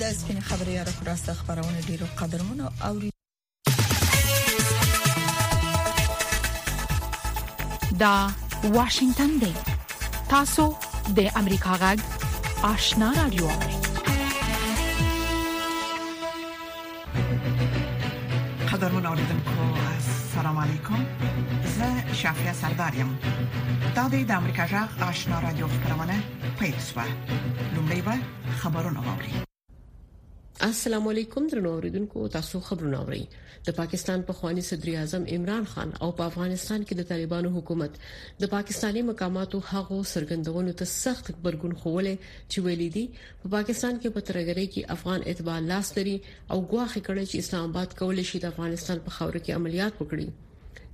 د سپین خبري یا راست خبرونه ډیرو قدرمنو او دا واشنگتن دی تاسو د امریکا غږ آشنا رادیو قدرمن اوریدونکو السلام علیکم زه شافیا سردار یم دا د امریکا جغ آشنا رادیو خبرونه پیل شوه لومړی به خبرونه واوري السلام علیکم درنو اوریدونکو تاسو خبرونه اورئ د پاکستان په خواني صدر اعظم عمران خان او په افغانستان کې د طالبانو حکومت د پاکستاني مقاماتو هغو سرګندونو ته سخت خبرګون خوولې چې ویلي دي په پاکستان کې په ترهګرۍ کې افغان اتباع لاس لري او ګواښ کړی چې اسلام آباد کولای شي د افغانستان په خاور کې عملیات وکړي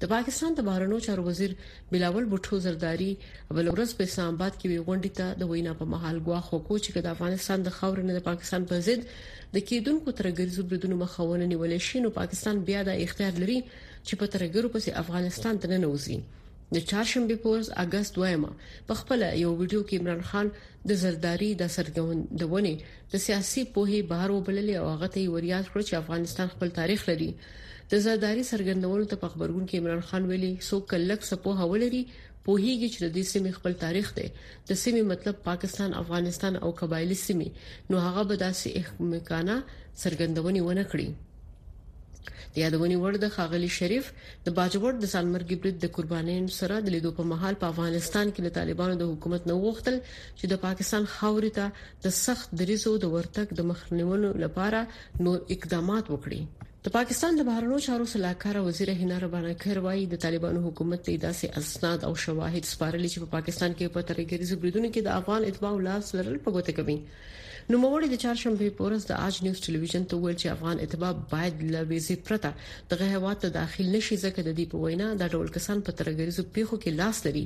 د پاکستان د بهرنیو چارو وزیر بلاول بوټو زرداری بل ورځ په اسلام آباد کې وی غونډې ته د وینا په مهال ګواښ وکړ چې د افغانستان د خاورې نه د پاکستان په ضد د کېدونکو ترګریزو بریدونو مخاونه نیول شي نو پاکستان بیا د اختیار لري چې په ترګرو پسې افغانستان ته نه نوځي د چهارشنبه په ورځ اگست 2مه په خپل یو ویډیو کې عمران خان د زرداری دا څرګندونې د سیاسي پوهې بهر وبللې او هغه ته یې وریاد کړ چې افغانستان خپل تاریخ لري د زرداری څرګندونو ته په خبرګون کې عمران خان ویلي څوک کلک سپوه ولري پوهیږي چې د دې سیمې خپل تاریخ دی د سیمې مطلب پاکستان افغانستان او قبایلی سیمې نو هغه به داسې احمقانه څرګندونې ونه کړي د یادونې وړ د خاغلی شریف د باجوړ د سالمرګي برید د قربانیانو سره د لیدو په مهال په افغانستان کې د طالبانو د حکومت نو غوښتل چې د پاکستان خاورې ته د سخت دریزو د ورتګ د مخنیولو لپاره نور اقدامات وکړي د پاکستان د بهرنیو چارو سلاکار وزیر حنا ربانه کر وايي د طالبانو حکومت ته داسې اسناد او شواهد سپارلي چې په پاکستان کې په ترګریزو بریدونو کې د افغان اتباع لاس لرل په ګوته کوي نوموړي د چهارشنبې په ورځ د آج نیوز ټلویزیون ته وویل چې افغان اتباع باید له ویزې پرته دغه هیواد ته داخل نشي ځکه د دې په وینا دا ډول کسان په ترهګریزو پیښو کې لاس لري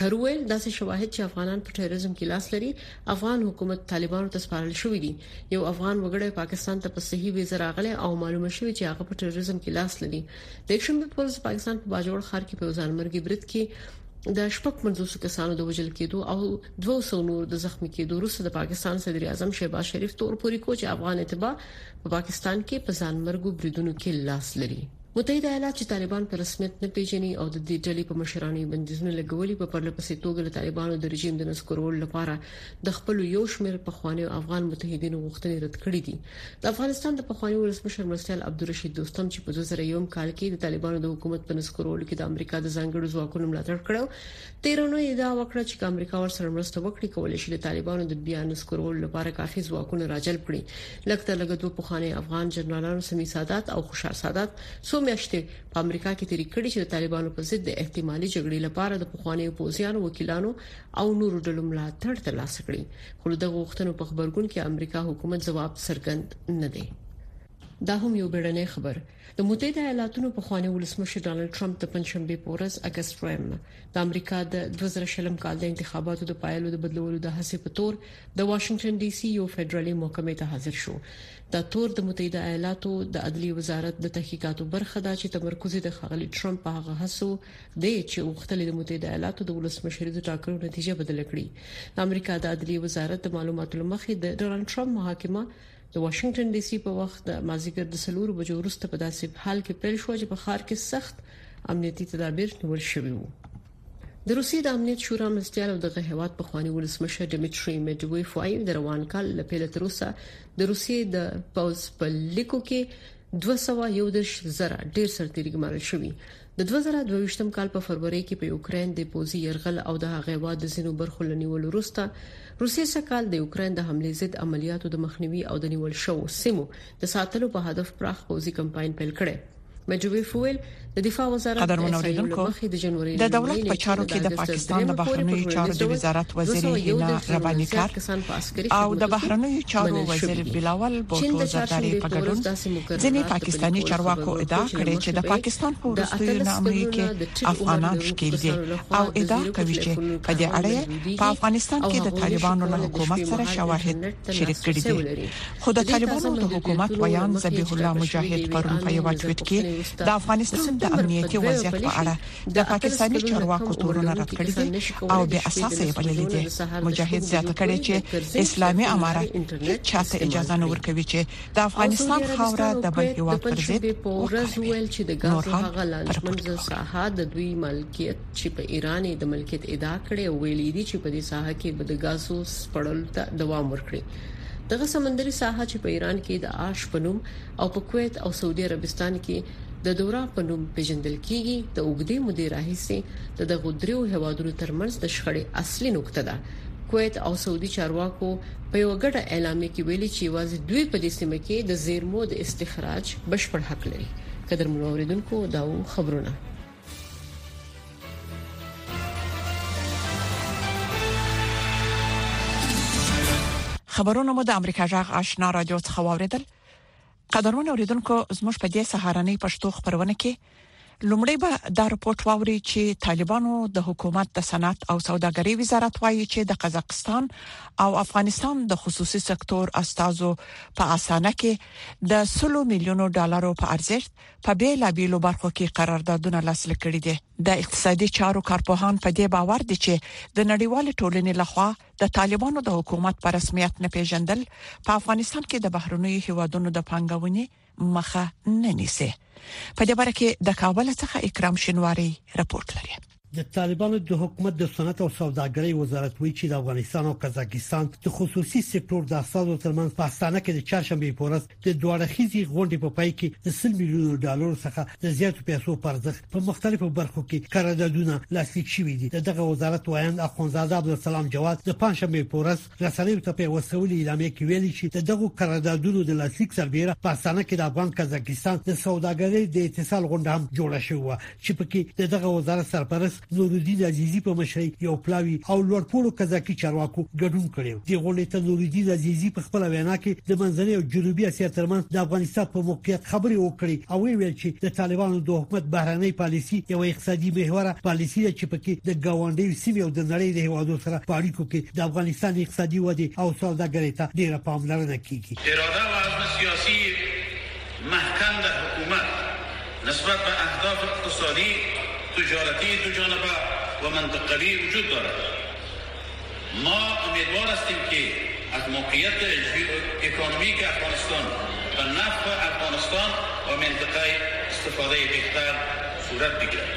کر ویل داسې شواهد چې افغانان په ټیرریزم کې لاس لري افغان حکومت طالبانو ته سپارل شوې دي یو افغان وګړی پاکستان ته په صحیح ویزه راغلی او معلومه شوې چې هغه په ټیرریزم کې لاس لري د شنبه په ورځ پاکستان په باجوړ ښار کې په ځانمرګي برید کې د شپږ پنځوس کسانو د وژل کېدو او 200 نور د زخمی کېدو وروسته د پاکستان صدر اعظم شهباز شریف تور پوري کو چې افغان اتباع په پاکستان کې په ځان مرګو بریدونو کې لاس لري متحده ایالات چې طالبان په رسمیت نه پیژني او د دې ډلې په مشرانو بندیزونه لګولي په پرله پسې توګه د طالبانو د رژیم د نسکورولو لپاره د خپل یو شمېر پخوانیو افغان متحدینو غوښتنې رد کړې دي د افغانستان د پخواني ولسمشر مرستیال عبدالرشید دوستم چې په 2001 کال کې د طالبانو د حکومت په نسکورولو کې د امریکا د ځانګړو ځواکونو ملاتړ کړو تیرونو ادعا وکړه چې امریکا ورسره مرسته وکړي کولای شي د طالبانو د بیا نسکورولو لپاره کافي ځواکونه راجلب کړي لکه لګ دوه پخواني افغان جنرالانو سمي سادات او خوشحال سادات څو میاشتې په امریکا کې تیرې کړي چې د طالبانو په ضد د احتمالي جګړې لپاره د پخواني پوځیانو وکیلانو او نورو ډلو ملاتړ ترلاسه کړي خو د غوښتنو په خبرګون کې امریکا حکومت جواب څرګند نه دی دا هم یو بیړنی خبر د متحده ایالاتونو په خوانی ولسمشر ډونالد ټرمپ د پنځشنبه په ورځ اگست دویم د امریکا د 2020 کال د انتخاباتو د پایلو د بدلولو د هڅې په تور د واشنگټن ډي سي یو فدرالي محکمې ته حاضر شو دا تور د متحده ایالاتو د عدلی وزارت د تحقیقاتو برخه ده چې تمرکز د خغلی ټرمپ په هغه هڅو دی چې غوښتل د متحده ایالاتو د ولسمشرۍ د ټاکنو نتیجه بدل کړي د امریکا د عدلیې وزارت د معلوماتو لمخې د ډونالد ټرمپ محاکمه د واشنگټن ډي سي په وخت د مازیګر د سلور بجو وروسته په داسې حال کې پیل شو چې په ښار کې سخت امنیتي تدابیر نیول شوي وو د روسیې د امنیت شورا مرستيال او دغه هواد په خواني ولسمشر ډیمټري میډویف وايي د روان کال له پیل تر اوسه د روسیې د پوز په لیکو کې 211 زره ډیر سرتیري ګمارل شوي د 2022م کال په فروری کې په یوکرين د پوځي يرغل او د هغه هوا د زینو برخو لنیولو وروسته روسیې سکهال د یوکرين د حمله ضد عملیاتو د مخنیوي او د نیول شوو سیمو د ساتلو په هدف پراخ پوځي کمپاین پیل کړي مجویف ویل د دفاع وزارت د منوریدونکو د دولت په چارو کې د پاکستان د بهرنیو چارو د وزارت وزیر هینا رباني کار او د بهرنیو چارو وزیر بلاول بوټو زرداری په ګډون ځینې پاکستاني چارواکو ادعا کړې چې د پاکستان په وروستیو نامې کې افغانان ښکیل دي او ادعا کوي چې په دې اړه په افغانستان کې د طالبانو له حکومت سره شواهد شریک کړي دي خو د طالبانو د حکومت ویاند ذبیح الله مجاهد پرون په یو ټویټ کې د افغانستان د امنیتي وضعیت په اړه د پاکستاني چارواکو تورونه رد کړي دي او بیا اساس یې بللي دي مجاهد زیاته کړې چې اسلامي امارات هیڅ چاته اجازه نه ورکوي چې د افغانستان خاوره د بل هیواد پر ضد وکاروي نور هم پر پټو ساحه د دوی ملکیت چې په ایران د ملکیت ادعا کړې او ویلي دي چې په دې ساحه کې به د غازو سپړل ته دوام ورکړي دغه سمندري ساحه چې په ایران کې د آش په نوم او په کویت او سعودي عربستان کې د دورا په نوم پیژندل کیږي د اوګدې مودې راهیسې د دغو دریو هوادونو ترمنځ د شخړې اصلي نقطه ده کویت او سعودي چارواکو په یو غټه اعلامیه کې ویلي چې واځي دوی په دې سیمه کې د زیرمو د استخراج بشپړ حق لري قدر منو اوریدونکو دا خبرونه خبرونه مو د امریکا جغ آشنا رادیو څخه واوریدل قدرمن اوریدونکو زموږ په دې سهارنۍ پښتو خبرونه کې لومړی به دا رپورت واوري چې طالبانو د حکومت د صنعت او سوداګرۍ وزارت وایي چې د قزاقستان او افغانستان د خصوصي سکتور استادو په اسانه کې د 100 میلیونو ډالرو په ارزښت په بیلا بیلو برخو کې قراردادونه لاسلیک کړي دي د اقتصادي چارو کارپوهان په دې باور دي چې د نړیوال ټولنې لخوا د طالبانو د حکومت پر رسمیت نه پیژندل په افغانستان کې د بهرنیو هیوادونو د پنګونې مخه نه نیسي په دې باره کې د کابل څخه اکرام شنواری رپورت لري د طالبانو د حکومت د صنعت او سوداګرۍ وزارت وایي چې د افغانستان او قزاقستان د خصوصي سکتور د اساسو ترمنځ په استانه کې د چهارشنبه په ورځ د دواړخیزي غونډې په پای کې د 100 میلیونو ډالر څخه د زیاتو پیسو پر ارزښت په مختلفو برخو کې قراردادونه لاسلیک شوي دي دغه وزارت وایند اخوندزاده عبدالسلام جواد د پنځمې پورس رسنیو ته په وسولې اعلامیه کې ویلي چې دغه قراردادونو د لاسلیک سربېره په اسانه کې د افغان قزاقستان د سوداګرۍ د اتصال غونډه هم جوړه شوې و چې پکې دغه وزارت سرپرست نورالدین عزیزی په مشرۍ یو پلاوی او لوړ پوړو قزاقي چارواکو ګډون کړی دی غونډې ته نورالدین عزیزی په خپل وینا کې د منځنۍ او جنوبي اسیا ترمنځ د افغانستان په موقعیت خبرې وکړې او ویل چې د طالبانو د حکومت بهرنۍ پالیسی یو اقتصادي محوره پالیسی ده چې پکې د ګاونډیو سیمې او د نړۍ د هیوادو سره په اړیکو کې د افغانستان اقتصادي ودې او سوداګرۍ ته ډیره پاملرنه کیږي اراده و عزم سیاسی محکم در حکومت نسبت به اهداف اقتصادی، تجارتی دو جانبه و منطقوی وجود دارد. ما امیدوار هستیم که از موقعیت ژئواکونومیک افغانستان به نفع افغانستان و منطقه استفاده بهتر صورت بگیرد.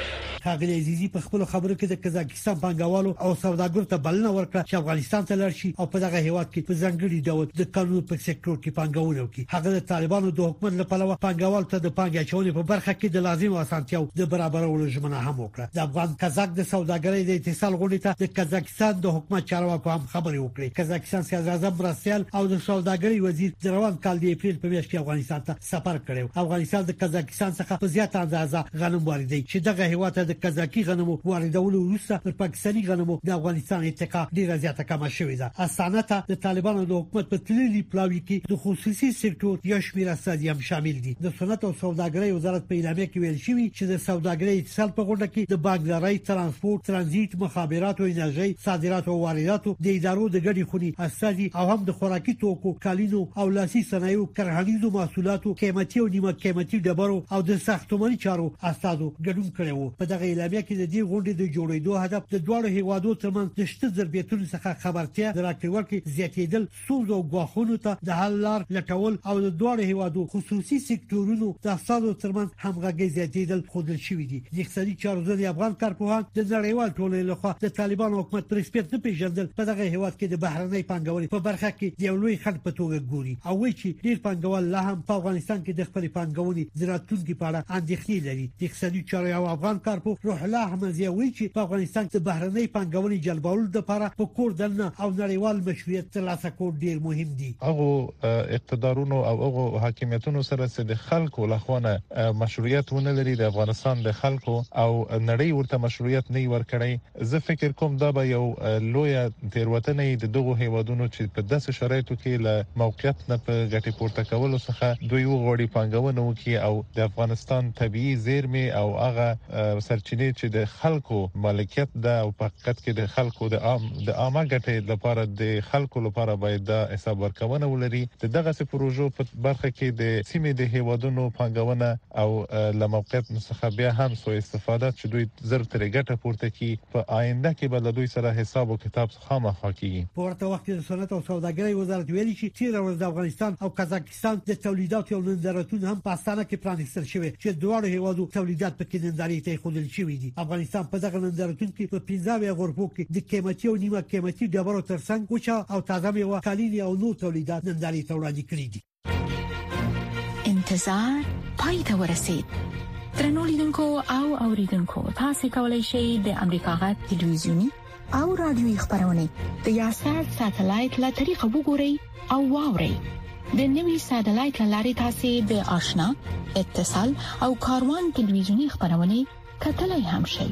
ښاغلي عزیزي په خپلو خبرو کې د قزاقستان افغانستان پانګوالو او سوداګرو ته بلنه ورکړه چې افغانستان ته لاړ شي او په دغه هیواد کې په ځنګړي ډول د کانونو په سکتور کې پانګونه وکړي هغه د طالبانو د حکومت له پلوه پانګوالو ته د پانګې اچونې په برخه کې د لازم اسانتیاو د برابرولو ژمنه هم وکړه د افغان کزاک د سوداګرۍ د اتصال غونډې ته د کزاکستان د حکومت چارواکو هم خبرې وکړې کزاکستان صدر اعظم مرستیال او د سوداګرۍ وزیر د روان کال د اپریل په میاشت کې افغانستان ته سفر کړی او افغانستان د قزاقستان څخه په زیاته اندازه غنم واردوي چې دغه هېواد ته د قزاقي غنمو واردولو وروسته د پاکستاني غنمو د افغانستان اتکا ډېره زیاته کمه شوې ده استانه ته د طالبانو د حکومت په تللي پلاوي کې د خصوصي سکتور یو شمېر استازي هم شامل دي د صنعت او سوداګرۍ وزارت په اعلامیه کې ویل شوي چې د سوداګرۍ اتصال په غونډه کې د بانکدارۍ ترانسپورت ترانزیت مخابراتو انرژۍ صادراتو او وارداتو د ادارو د ګډې خونې استازي او هم د خوراکي توکو کالینو او لاسي صنایعو، کرهڼیزو محصولاتو، قیمتي او نیمه قیمتي ډبرو او د ساختماني چارو استازو ګډون کړی و. په دغه اعلامیه کې د دې غونډې د جوړېدو هدف د دواړو هېوادو ترمنځ د شته ظرفیتونو څخه خبرتیا، د راکړې ورکړې زیاتېدل، ستونزو او ګواښونو ته د حل لار لټول او د دواړو هېوادو خصوصي سکتورونو د استازو ترمنځ همغږۍ زیاتېدل ښودل شوي دي. د اقتصادي چارو ضد افغان کارپوهان د نړیوال ټولنې لخوا د طالبانو حکومت پر ایسپیرت نه پیژندل په دغه هیواد کې د بهرنۍ پانګونې په برخه کې د یو لوی خنډ په توګه ګوري او وایي چې ډیر پانګوال لا هم په افغانستان کې د خپلې پانګونې د راتلونکي په اړه اندېښنې لري د اقتصادي چارو یو افغان کارپوه روح الله احمدزی وایي چې په افغانستان کې د بهرنۍ پانګونې جلبولو لپاره په کور دننه او نړیوال مشروعیت ترلاسه کول ډیر مهم دي هغو اقتدارونو او هغو حاکمیتونو سره چې د خلکو لخوا نه مشروعیت ونه لري د افغانستان د خلکو او نړۍ ورته مشروعیت نه ورکړي زه فکر کوم دا به یو لوی تیروتنه د دغو هیوادونو چې په داسې شرایطو کې له موقعیت نه په ګټې پورته کولو څخه دوی وغوړي پنګونه وکړي او د افغانستان طبيعي زیرمې او هغه سرچینې چې د خلکو مالکیت ده او په حقیقت کې د خلکو د عام د عامه ګټې لپاره د خلکو لپاره باید دا حساب ورکونه ولري د دغه سي پروژو په برخه کې د سیمې د هیوادونو پنګونه او لموقعیت څخه بیا هم سو استفاده چې دوی زر تر ګټه پورته کی په آینده کې به له دوی سره حساب او کتاب خامخا کیږي په ورته وخت کې د صنعت او سوداګرۍ وزارت ویلي چې تیر ورځ د افغانستان او قزاقستان تانک د تولیداتو یو نندارتون هم په استانه کې پرانیستل شوی چې دواړو هیوادو تولیدات پکې نندارې ته ایښودل شوي دي افغانستان په دغه نندارتون کې په پنځه اویا غرفو کې د قیمتي او نیمه قیمتي ډبرو ترڅنګ وچه او تازه میوه کالینې او نور تولیدات نندارې ته وړاندې کړي دي انتظار پای ته ورسید ترنو لیدونکو او اوریدونکو تاسو کولی شئ د امریکا غټ ټلویزیونی او رادیوي خبرونه د یاشار ساتلایت له طریقو وګورئ او واورئ د نوي ساتلایت لارې تاسې د آشنا اتصال او کاروان ټلویزیونی خبرونه کتلای هم شئ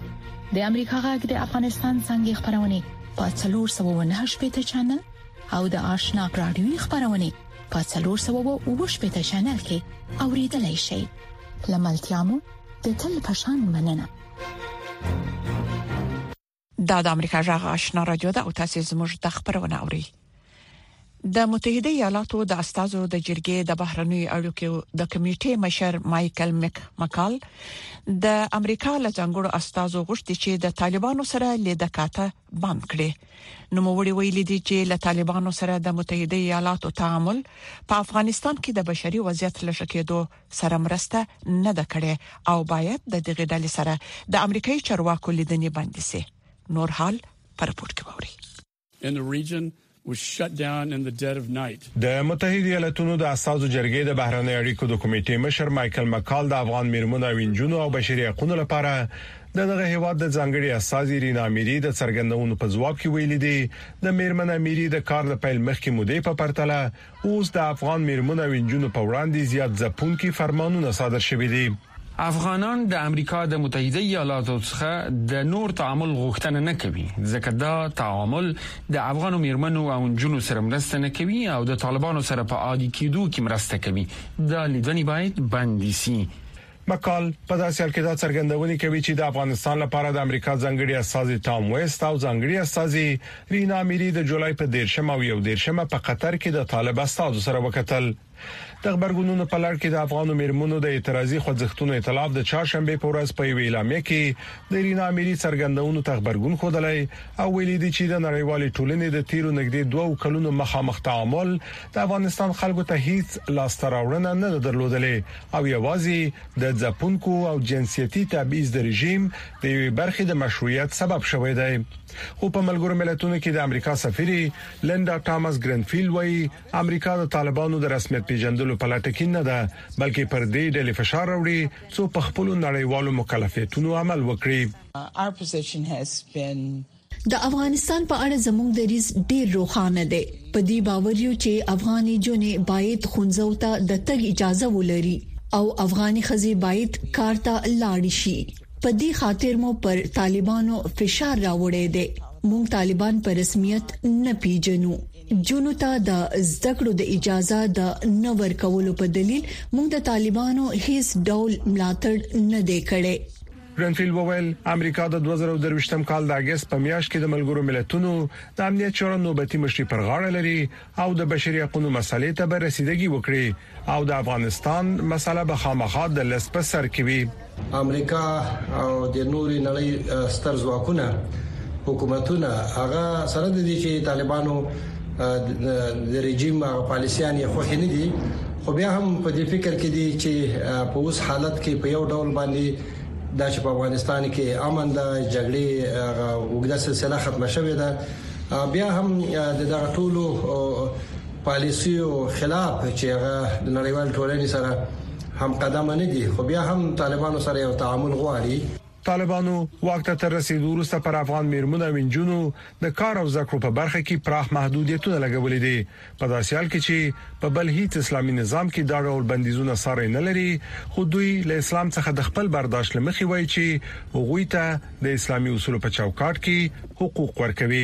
د امریکا غږ د افغانستان څنګه خبرونه په 398 پټ چنل او د آشنا رادیوي خبرونه په 398 پټ چنل کې اوریدلای شئ لملتيامو د تل پشان مننه دا د امریکا جغ آشنا رادیو ده او تاسو زموږ د خبرونه اوري د متحده ایالاتو د استازو د جرګې د بهرنوي اړیکو د کمیټې مشر مايكل مک مکال د امریکا له ځنګړو استازو غوښتي چې د طالبانو سره لیده کاته بند کړي نو موري ویل دي چې له طالبانو سره د متحده ایالاتو تعامل په افغانستان کې د بشري وضعیت لږه کېدو سره مرسته نه ده کړې او باید د دغه ډلې سره د امریکایي چارواکو لیدنې بند شي نور حال پر پورت کې ووري د متحده ایالاتونو د اساسو جرګې د بهرنۍ اړیکو د کمیټې مشر مايكل مکال د افغان میرمنو او انجونو او بشري حقوقو لپاره د دغه هیواد د ځانګړي اساسي رینا میری د څرګندونو په جواب کې ویلي دي د میرمن امیری د کار د پیل مخکې مودې په پرتله اوس د افغان میرمنو او انجونو په وړاندې زیات ځپونکي فرمانونه صادر شوي دي. افغانان د امریکا د متحده ایالاتو څخه د نور تعامل غوښتنه نه کوي، ځکه دا تعامل د افغانو میرمنو او انجونو سره مرسته نه کوي او د طالبانو سره په عادي کیدو کې مرسته کوي، دا لیدنې باید بندې شي. مکال په داسې حال کې دا څرګندونې کوي چې د افغانستان لپاره د امریکا ځانګړي استاذ ټام ویست او ځانګړي استاذ رینا میری د جولای په 13 او 11 په قطر کې د طالب استاذ سره وکتل د خبرګونونو په لړ کې د افغانو میرمنو د اعتراضي خوځښتونو ائتلاف د چهارشنبه په ورځ په ویلا مې کې د رینا میری څرګندونو ته خبرګون خودلای او ویلي دي چې د نړیوال ټولنې د تیرو نګدي دوه کلونو مخامخ تعامل د افغانستان خلکو ته هیڅ لاستراوړنه نه درلودلې او یوازې د ځپونکو او جنسیتي تبعیض د رژیم د یوې برخې د مشروعیت سبب شوی دی خو په ملګرو ملتونو کې د امریکا سفیر لندا ټامس ګرنفیل وایي امریکا د طالبانو د رسمیت پیژندلو په لټه کې نه ده بلکې پر دې ډلې فشار راوړي څو په خپل نړیوالو مکلفیتونو عمل وکړي د افغانستان په اړه زموږ دریځ ډیر روښانه دی، په دې باور یو چې افغانې نجونې باید ښونځو ته د تګ اجازه ولري او افغانې ښځې باید کار ته لاړې شي، په دې خاطر مو پر طالبانو فشار راوړی دی، موږ طالبان په رسمیت نه پیژنو، نجونو ته د زده کړو د اجازه د نه ورکولو په دلیل موږ د طالبانو هیڅ ډول ملاتړ نه دی کړی. ګرینفیلډ وویل، امریکا د دوه زره او درویشت م کال د اګست په میاشت کې د ملګرو ملتونو د امنیت شورا نوبتي مشري پر غاړه لري او د بشري حقونو مسئلې ته به رسیدګي وکړي او د افغانستان مسئله به خامخا د لست په سر کې وي. امریکا او د نورې نړۍ ستر ځواکونه حکومتونه هغه سره د دې چې طالبانو د رژیم هغه پالیسيان یې خوښ نه دي خو بیا هم په دې فکر کې دي چې په اوس حالت کې په یو ډول باندې دا چې په افغانستان کې امن ده جګړې وګړه سلسله ختمه شوې ده بیا هم د دغه ټولو پالیسیو خلاف چې هغه د نړیوال ټولنې سره هم قدم نه دي خو بیا هم طالبانو سره یو تعامل غواړي طالبانو واک ته تر رسیدو وروسته پر افغان میرمنو او انجونو د کار او زده کړو په برخه کې پراخ محدودیتونه لګولي دي په داسې حال کې چې په بل هیڅ اسلامي نظام کې دا ډول بندیزونه ساري نه لري خو دوی له اسلام څخه د خپل برداشت لمخې وایي چې هغوی ته د اسلامي اصولو په چوکاټ کې حقوق ورکوي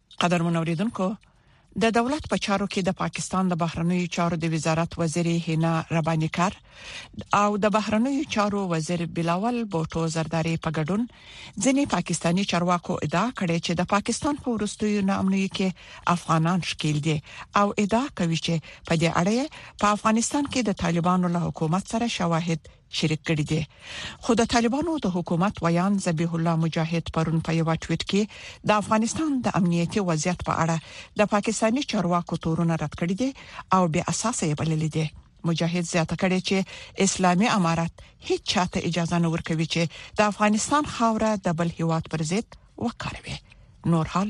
قدرمن اوریدونکو د دولت په چارو کې د پاکستان د بهرنیو چارو د وزارت وزیر هینا ربانی کار او د بهرنیو چارو وزیر بلاول بوټو زرداری په ګډون ځینې پاکستانی چارواکو ادعا کړې چې د پاکستان په ورستیو نامنوي کې افغانان شکیل دي او ادعا کوي چې په دې اړه په افغانستان کې د طالبانو له حکومت سره شواهد شریک کړی دی خو د طالبانو د حکومت ویاند ذبیح الله مجاهد پرون په یو ټویټ کې د افغانستان د امنیتي وضعیت په اړه د پاکستاني چارواکو تورونه رد کړی دي او بې اساس یې بللی دی مجاهد زیاته کړې چې اسلامي امارت هیڅ چاته اجازه نه ورکوي چې د افغانستان خاوره د بل هیواد پر ضد وکاروي نور حال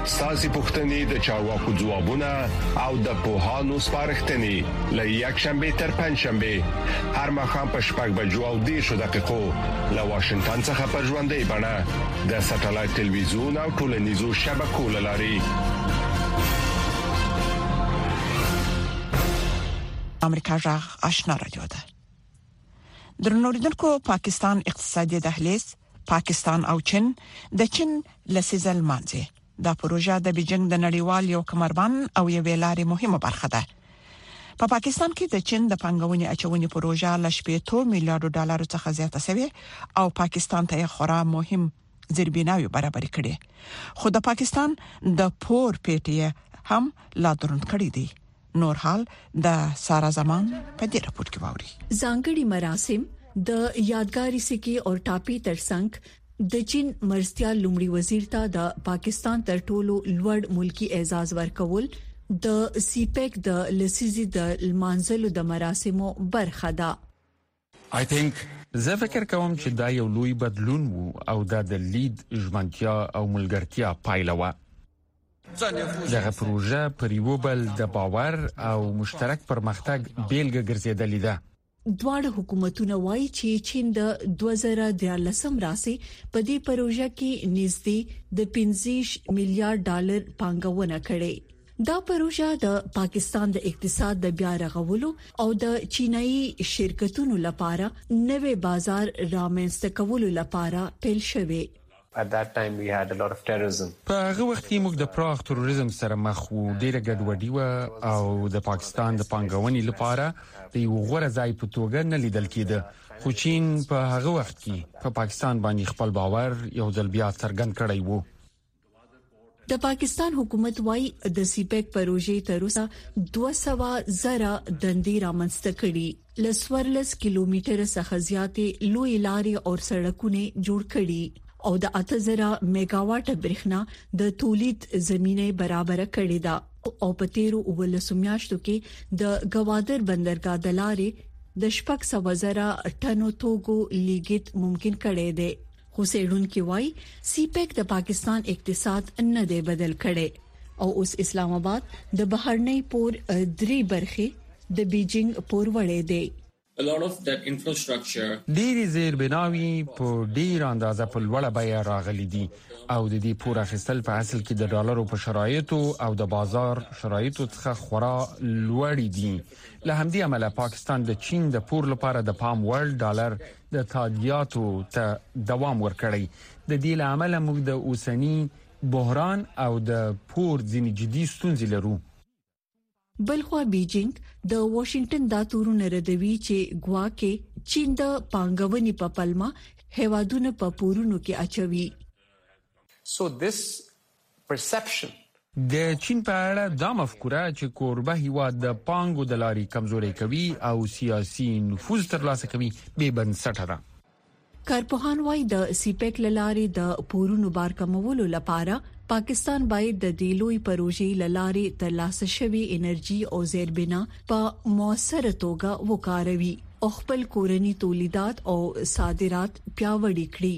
ستاسو پوښتنې د چارواکو ځوابونه او د پوهانو سپارښتنې لې یک شنبه تر پنځ شنبه هر مخه په شپږ بجو او دې شو دقیقو له واشنگټن څخه پر ژوندې بڼه د سټلایټ ټلویزیون او ټولنیزو شبکو لاري امریکا جغ آشنا رادیو ده درنوریدونکو پاکستان اقتصادي دهلیز پاکستان او چین د چین لسیزه لمانځي دا پروژه د بیجنګ د نړیوال یو کمربن او یو ویلارې مهمه برخه ده په پاکستان کې د چین د پنګونې اچونې پروژه لشپې 2 میلیارډ ډالر څخه زیاته شوې او پاکستان ته خورا مهم زیربناوي برابر کړي خو د پاکستان د پور پیټي هم لا دروند کړی دی نور حال د سارا زمان په دې رپورت کې ووري ځانګړي مراسم د یادګاری سکی او ټاپی ترڅنګ د چین مرستیا لومړي وزیر ته د پاکستان تر ټولو لوړ ملکی اعزاز ورکول د سی پیک د لسیزې د لمانځلو د مراسمو برخه ده زه فکر کوم چې دا یو لوی بدلون وو او دا د لید، ژمنتیا او ملګرتیا پایله وه. دغه پروژه پر یوه بل د باور او مشترک پرمختګ بیلګه ګرځیدلې ده. دواړه حکومتونه وايي چې چین د دوه زره دیارلسم راهیسې په دې پروژه کې نږدې د پنځه ویشت میلیارډ ډالر پانګونه کړې. دا پروژه د پاکستان د اقتصاد د بیا رغولو او د چینایي شرکتونو لپاره نوې بازار رامنځته کولو لپاره پیل شوې. At that time we had a lot of terrorism. په هغه وخت کې موږ د پراخ تروریزم سره مخ وو، ډیره ګډوډي وه او د پاکستان د پانګونې لپاره د یو غوره ځای په توګه نه لیدل کېده. خو چین په هغه وخت کې په پاکستان باندې خپل باور یو ځل بیا څرګند کړی وو. د پاکستان حکومت وايي، د سي پيک پروژې تر اوسه دوه سوه زره دندې رامنځته کړي، له څوارلس کيلومتره څخه زياتې لويې لارې او سړکونه يې جوړ کړي او د اته زره ميګاواټه برښنا د توليد زمينه يې برابره کړې ده او په تيرو اوولسو مياشتو کې د ګوادر بندرګاه د لارې د شپږ سوه زره ټنو توکو ليږد ممکن کړی دی. خو څېړونکي وايي، سي پیک د پاکستان اقتصاد نه دی بدل کړی او اوس اسلام اباد د بهرني پور درې برخې د بیجینګ پوروړی دی. ډېرې زېربناوې په ډېره اندازه په لوړه بیه راغلې دي او د دې پور اخیستل په اصل کې د ډالرو په شرایطو او د بازار شرایطو څخه خورا لوړې دي. له همدې امله پاکستان د چین د پور لپاره د پام وړ ډالر د تادیاتو ته دوام ورکړی د دې له امله موږ د اوسنی بحران او د پور ځینې جدي ستونزې لرو بلخوا بیجینګ د واشنگټن دا تورونه ردوي چې ګواکې چین د پانګونې په پلمه هیوادونه په پورونو کې اچوي Perception. د چین په اړه دا مفکوره چې کوربه هیواد د پانګو د لارې کمزوری کوي او سیاسي نفوذ ترلاسه کوي، بې بنسټه ده. کارپوهان وايي، د سي پیک له لارې د پورونو بار کمولو لپاره پاکستان باید د دې لویې پروژې له لارې ترلاسه شوې انرژي او زیربنا په موثره توګه وکاروي او خپل کورني تولیدات او صادرات پیاوړي کړي.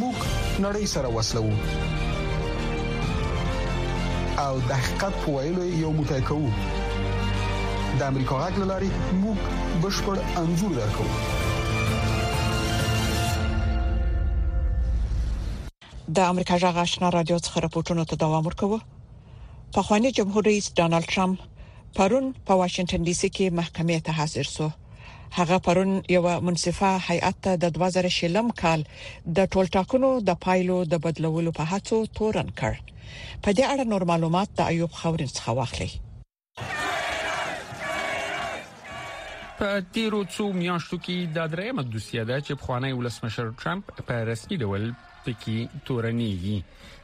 موږ نړۍ سره وسلو او د حقیقت په ویلو یو موټی کوو د امریکا غږ لاري موږ بشپړ انزور درکو د امریکا غږ آشنا رادیو څخه راپورټونه ته دوام ورکوي پخوانی جمهور رئیس ډونالد ترامپ پرون په واشنگټن ډي سي کې محکمې ته حاضر شو هغه پرون یو منصفه هیئت ته د 2000 شلم کال د ټولټاکنو د پایلو د بدلولو په هڅو تورن کړ په دې اړه نور معلومات د ایوب خورین څخه واخلئ په تیرو څو میاشتو کې دا درېمه دوسیه ده چې پخوانی ولسمشر ترامپ په رسمي ډول پکې تورنېږي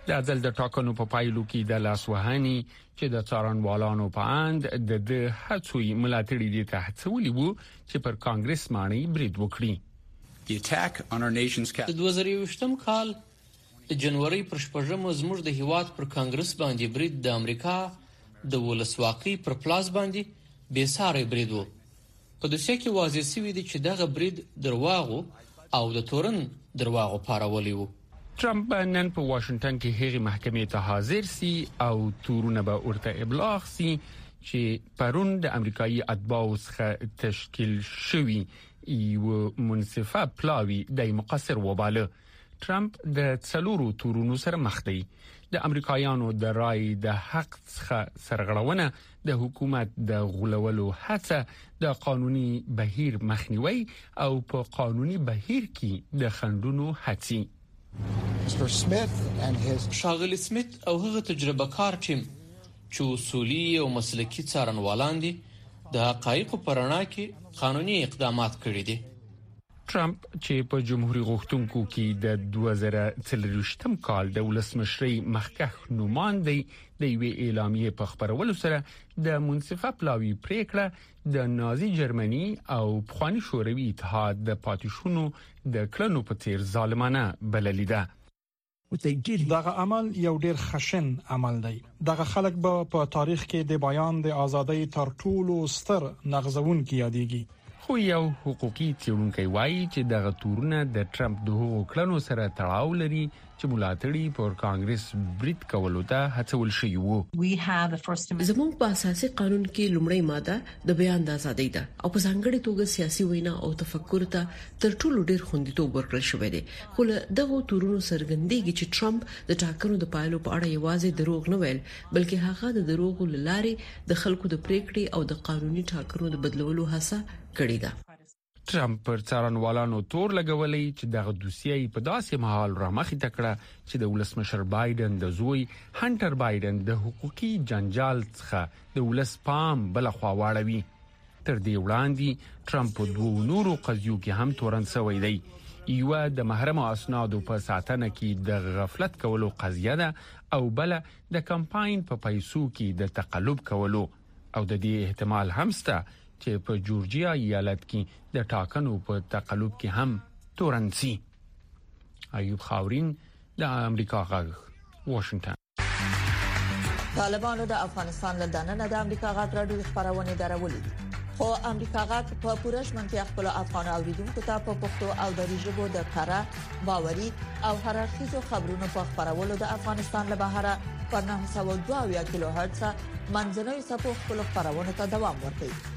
د ځل د ټاکنو په پایلو کې د لاسوهاني چې د څارنوالانو په اند د د هڅوي ملاتړي دي ته هڅولي وو چې پر کانګرس ماڼۍ برید وکړي د 2020 کال د جنورۍ پر شپږمه زموږ د هیواد پر کانګرس باندې برید د امریکا د ولسواکۍ پر پلاس باندې بې ساری برید و. په دوسیه کې واضح شوي دي چې دغه برید درواغو او د تورن درواغو پارولی و. ترمپ به نن په واشنګټن کې هغې محکمې ته حاضر سي او تورونه به ورته ابلاغ سي چې پرون د امریکایي اتباعو څخه تشکیل شوي یو منصفه پلاوی د مقصر وباله ټرمپ د څلورو تورونو سره مخ دی د امریکایانو د رای د حق څخه سرغړونه د حکومت د غولولو هڅه د قانوني بهیر مخنیوي او په قانوني بهیر کې د خندونو هڅه شاغلی سمیت او هغه تجربه کار ټیم چې اصولي او مسلکي څارنوالان دي د حقایقو په رڼا کې قانوني اقدامات کړي دي ټرمپ چې په جمهوریت غوښتونکو کې د 2023م کال د ولسمشرۍ مخکښ نومان دی د یوې اعلامیې په خبرولو سره د منصفه پلاوی پریکړه د نازي جرمني او پخوانی شوروي اتحاد د پاتیشونو د کړنو په تیر ظالمانه بللی ده دغه عمل یو ډیر خشن عمل دی دغه خلک به په تاریخ کې د بیان د ازادۍ تر ټولو ستر نغزونکي یادېږي خو یو حقوقي څېړونکی وایي چې دغه تورونه د ټرمپ د هغو کړنو سره تړاو لري چې ملاتړي پر کانګرس برید کولو ته هڅول شوي وو زموږ په اساسي قانون کې لومړی ماده د بیان د ازادۍ ده او په ځانګړي توګه سیاسي وینا او تفکر ته تر ټولو ډیر خوندیتوب ورکړل شوی دی خو له دغو تورونو څرګندېږي چې ټرمپ د ټاکنو د پایلو په اړه یوازې دروغ نه ویل، بلکې هغه د دروغو له لارې د خلکو د پرېکړې او د قانوني ټاکنو د بدلولو هڅه کړې ده. ټرمپ پر څارنوالانو تور لګولی چې دغه دوسیه یې په داسې مهال رامخې ته کړه چې د ولسمشر بایډن د زوی هنټر بایډن د حقوقي جنجال څخه د ولس پام بل خوا واړوي. تر دې وړاندې ټرمپ په دوو نورو قضیو کې هم تورن شوی دی یو د محرم اسنادو په ساتنه کې د غفلت کولو قضیه ده او بل د کمپاین په پیسو کې د تقلب کولو او د دې احتمال هم سته چې په جورجیا ایالت کې د ټاکنو په تقلب کې هم تورن شي ایوب خاورین د امریکا غږ واشنگټن طالبانو د افغانستان له دننه د امریکا غاټ راډیو خبرونه درولې دي خو امریکا غاټ په پوره شمنتیا خپل افغان اوریدونکو ته په پښتو او دری ژبه د کارا باوري او هررخیزو خبرونو په خبرولو د افغانستان له بهره په 902 کیلو هرتز منځنوي سپو خپل خبرونه ته دوام ورکړي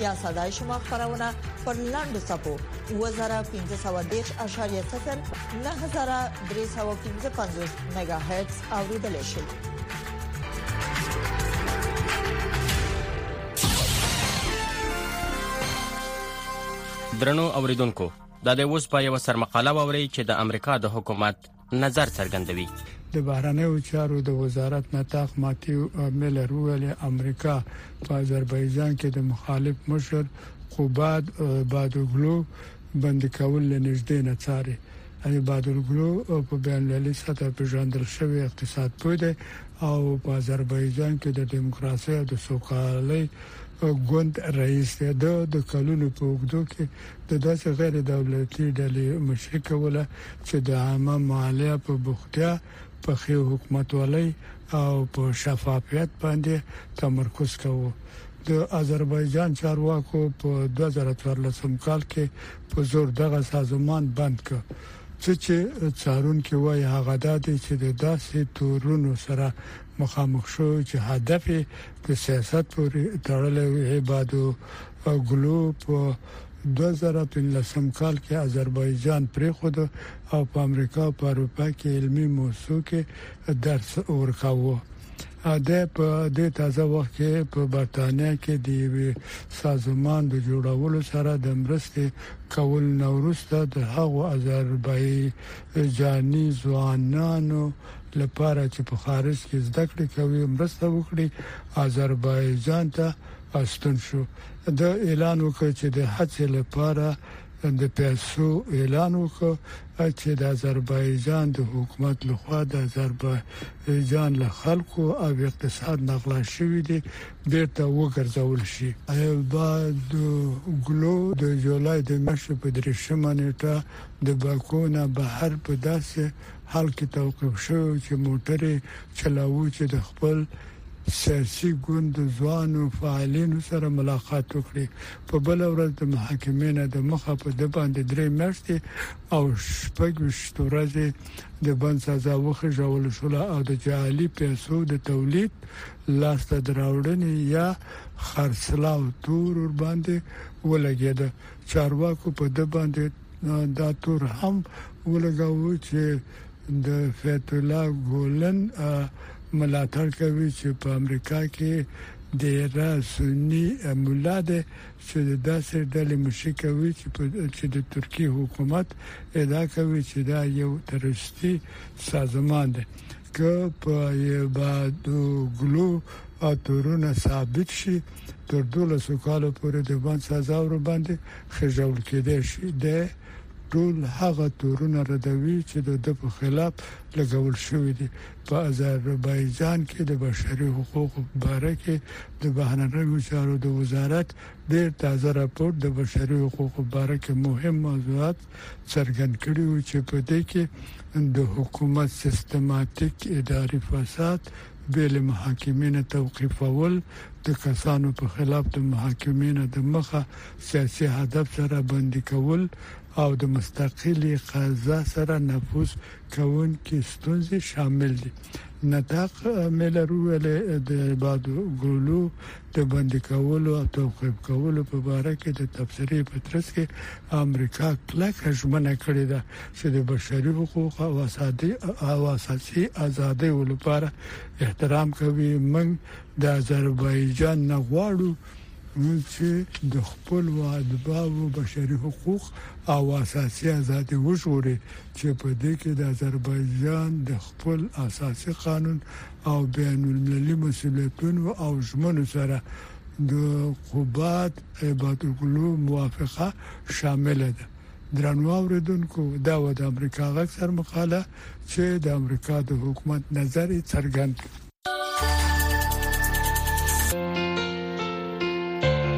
یا صداي شما خبرونه پر لاند سپو 2513.0 9315 میگا هرتز اوریدل شي درنو اوریدونکو دا د اوس په یو سرمقاله ووري چې د امریکا د حکومت نظر څرګندوي. د بهرنیو چارو د وزارت نطاق ماتیو میلر وویل، امریکا په اذربایجان کې د مخالف مشر قوباد عبادوګلو بندي کول له نږدې نه څاري. عبادوګلو په بین المللي سطح پېژندل شوی اقتصادپوه دی او په اذربایجان کې د ډیموکراسۍ او د سوکالۍ ګوند رئیس دی. ده د کلونو په اوږدو کې د داسې غیر دولتي ډلې مشري کوله چې د عامه ماليه په بوختيا، په ښې حکومتولۍ او په شفافيت باندې تمرکز کاوه. د اذربايجان چارواکو په دوه زره څوارلسم کال کې په زور دغه سازمان بند کړ. څه چې څارونکي وايي هغه دا دی چې د داسې تورونو سره مخامخ شو چې هدف يې د سياست پورې تړلی عبادوګلو په دوه زره پنځلسم کال کې اذربایجان پرېښود او په امریکا او په اروپا کې علمي موسسو کې درس ورکاوه. دی په دې تازه وخت کې په برتانیا کې د یوه سازمان د جوړولو سره د مرستې کولو نه وروسته د هغو اذربایجاني ځوانانو لپاره چې په خارج کې زده کړې کوي مرسته وکړي، اذربایجان ته ستون شو. ده اعلان وکړ چې د هڅې لپاره د پیسو اعلان وکړ چې د اذربایجان د حکومت لخوا د اذربایجان له خلکو او اقتصاد نه غلا شوي دي بیرته وګرځول شي. عباد ګلو د جولای د میاشتې په درېیشمه نېټه د باکو نه بهر په داسې حال کې توقیف شوو چې موټر یې چلاوه چې د خپل سیاسي ګوند د ځوانو فعالینو سره ملاقات وکړي. په بله ورځ د محاکمې نه د مخه په ده باندې درې میاشتې او شپږ ویشت ورځې د بند سزا وخېژول شوله او د جعلي پیسو د تولید، لاسته دراوړنې یا خرڅلاو تور ورباندې ولګېده. چارواکو په ده باندې دا تور هم ولګاوه چې د فیت الله ګولن ملاتړ کوي چې په امریکا کې د را سنی مولا ده چې د داسې ډلې مشي کوي چې په چې د ترکیه حکومت ادعا کوي چې دا یو ترستی سازمان ده که په بعد ګلو او تورونه ثابت شي تر 12 کال پورې د باندې سزا ور باندې خېژول کېدای شي، دی ټول هغه تورونه ردوي چې د ده په خلاف لګول شوي دي. په اذربایجان کې د بشري حقوقو په باره کې د بهرنیو چارو د وزارت ډېر تازه راپور د بشري حقوقو په باره کې مهم موضوعات څرګند کړي وو چې په دې کې د حکومت سیستماتیک اداري فساد، بې له محاکمې نه توقیفول، د کسانو په خلاف د محاکمې نه د مخه سیاسي هدف سره بندي کول او د مستقلې قضا سره نفوذ کوونکې ستونزې شامل دي. نطاق میلر وویل، د بادو ګولو د بندي کولو او توقیف کولو په باره کې د تبصرې په ترڅ کې امریکا کلکه ژمنه کړې ده چې د بشري حقوقو او اساسي او اساسي ازادیو لپاره احترام کوي موږ د آذربایجان نه غواړو چې د خپل وادباو بشري حقوق او اساسي ازادي وژغوري چې په دې کې د آذربایجان د خپل اساسي قانون او بین المللي مسولیتونو او ژمنو سره د قبات ایبات القلو موافقه شامله ده. درنو اوریدونکو دا و د امریکا غږ سر مقاله چې د امریکا د حکومت نظر څرګند کړ.